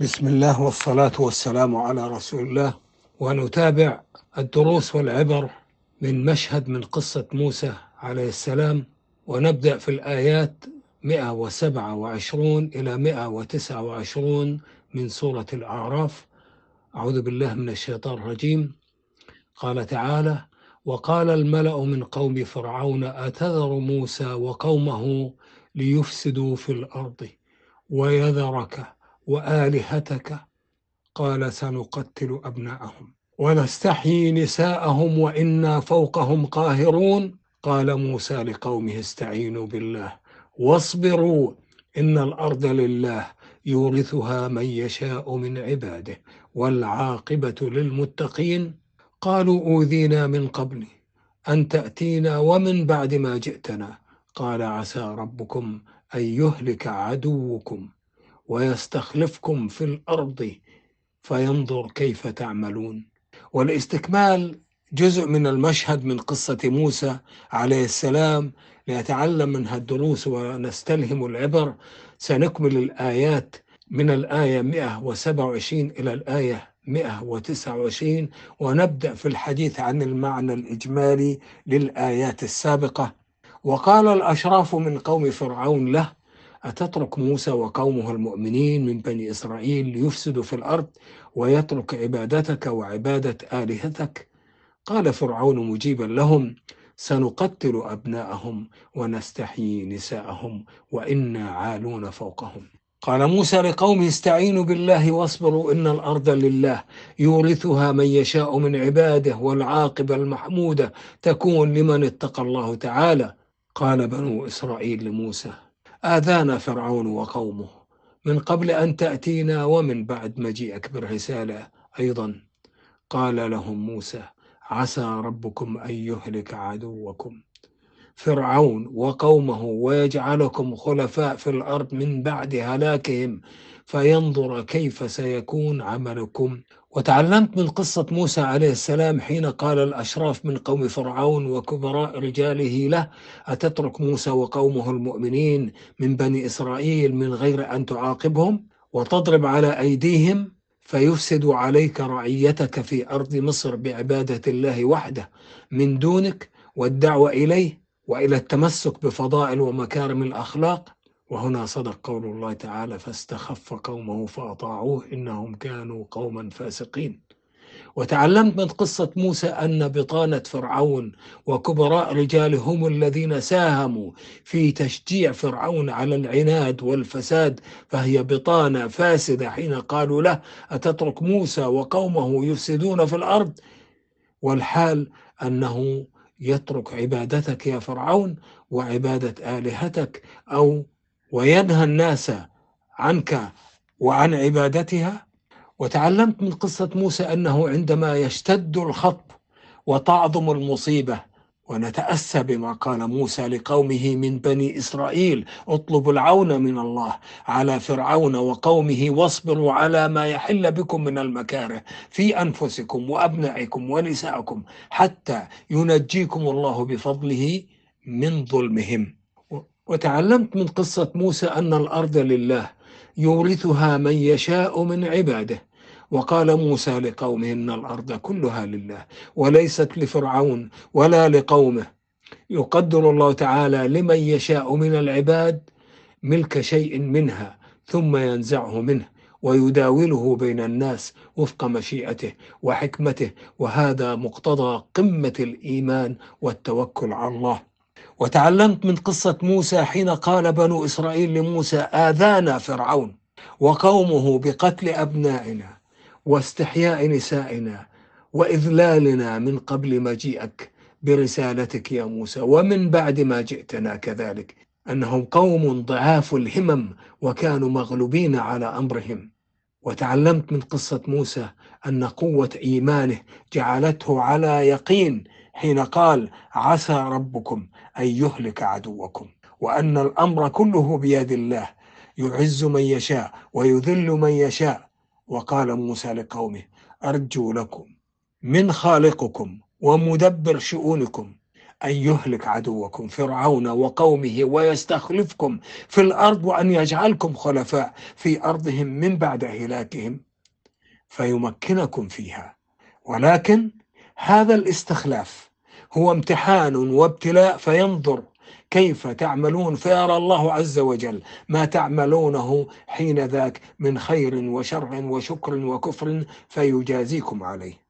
بسم الله والصلاة والسلام على رسول الله. ونتابع الدروس والعبر من مشهد من قصة موسى عليه السلام. ونبدأ في الآيات 127 إلى 129 من سورة الأعراف. أعوذ بالله من الشيطان الرجيم. قال تعالى وقال الملأ من قوم فرعون أتذر موسى وقومه ليفسدوا في الأرض ويذرك وآلهتك قال سنقتل أبناءهم. ونستحيي نساءهم وإنا فوقهم قاهرون قال موسى لقومه استعينوا بالله واصبروا إن الأرض لله يورثها من يشاء من عباده والعاقبة للمتقين. قالوا أوذينا من قبل أن تأتينا ومن بعد ما جئتنا. قال عسى ربكم أن يهلك عدوكم. ويستخلفكم في الأرض فينظر كيف تعملون. والاستكمال جزء من المشهد من قصة موسى عليه السلام لنتعلم منها الدروس ونستلهم العبر. سنكمل الآيات من الآية 127 إلى الآية 129 ونبدأ في الحديث عن المعنى الإجمالي للآيات السابقة. وقال الأشراف من قوم فرعون له أتترك موسى وقومه المؤمنين من بني إسرائيل ليفسدوا في الأرض ويترك عبادتك وعبادة آلهتك؟ قال فرعون مجيبا لهم سنقتل أبناءهم ونستحيي نساءهم وإنا عالون فوقهم. قال موسى لقومه استعينوا بالله واصبروا إن الأرض لله يورثها من يشاء من عباده والعاقبة المحمودة تكون لمن اتقى الله تعالى. قال بنو إسرائيل لموسى آذانا فرعون وقومه. من قبل أن تأتينا ومن بعد مجيئك بالرسالة أيضا. قال لهم موسى عسى ربكم أن يهلك عدوكم. فرعون وقومه ويجعلكم خلفاء في الأرض من بعد هلاكهم فينظر كيف سيكون عملكم. وتعلمت من قصة موسى عليه السلام حين قال الأشراف من قوم فرعون وكبراء رجاله له أتترك موسى وقومه المؤمنين من بني إسرائيل من غير أن تعاقبهم؟ وتضرب على أيديهم؟ فيفسد عليك رعيتك في أرض مصر بعبادة الله وحده من دونك والدعوة إليه وإلى التمسك بفضائل ومكارم الأخلاق وهنا صدق قول الله تعالى فاستخف قومه فأطاعوه إنهم كانوا قوما فاسقين. وتعلمت من قصة موسى أن بطانة فرعون وكبراء رجاله هم الذين ساهموا في تشجيع فرعون على العناد والفساد فهي بطانة فاسدة حين قالوا له أتترك موسى وقومه يفسدون في الأرض؟ والحال أنه يترك عبادتك يا فرعون وعبادة آلهتك أو وينهى الناس عنك وعن عبادتها. وتعلمت من قصة موسى أنه عندما يشتد الخطب وتعظم المصيبة ونتأسى بما قال موسى لقومه من بني إسرائيل اطلبوا العون من الله على فرعون وقومه واصبروا على ما يحل بكم من المكاره في أنفسكم وأبنائكم ونسائكم حتى ينجيكم الله بفضله من ظلمهم. وتعلمت من قصة موسى أن الأرض لله يورثها من يشاء من عباده. وقال موسى لقومه إن الأرض كلها لله وليست لفرعون ولا لقومه. يقدر الله تعالى لمن يشاء من العباد ملك شيء منها ثم ينزعه منه ويداوله بين الناس وفق مشيئته وحكمته. وهذا مقتضى قمة الإيمان والتوكل على الله. وتعلمت من قصة موسى حين قال بنو إسرائيل لموسى آذانا فرعون وقومه بقتل أبنائنا واستحياء نسائنا وإذلالنا من قبل مجيئك برسالتك يا موسى ومن بعد ما جئتنا كذلك أنهم قوم ضعاف الهمم وكانوا مغلوبين على أمرهم. وتعلمت من قصة موسى أن قوة إيمانه جعلته على يقين حين قال عسى ربكم أن يهلك عدوكم وأن الأمر كله بيد الله يعز من يشاء ويذل من يشاء. وقال موسى لقومه أرجو لكم من خالقكم ومدبر شؤونكم أن يهلك عدوكم فرعون وقومه ويستخلفكم في الأرض وأن يجعلكم خلفاء في أرضهم من بعد هلاكهم فيمكنكم فيها. ولكن هذا الاستخلاف هو امتحان وابتلاء فينظر كيف تعملون. فيرى الله عز وجل ما تعملونه حين ذاك من خير وشر وشكر وكفر فيجازيكم عليه.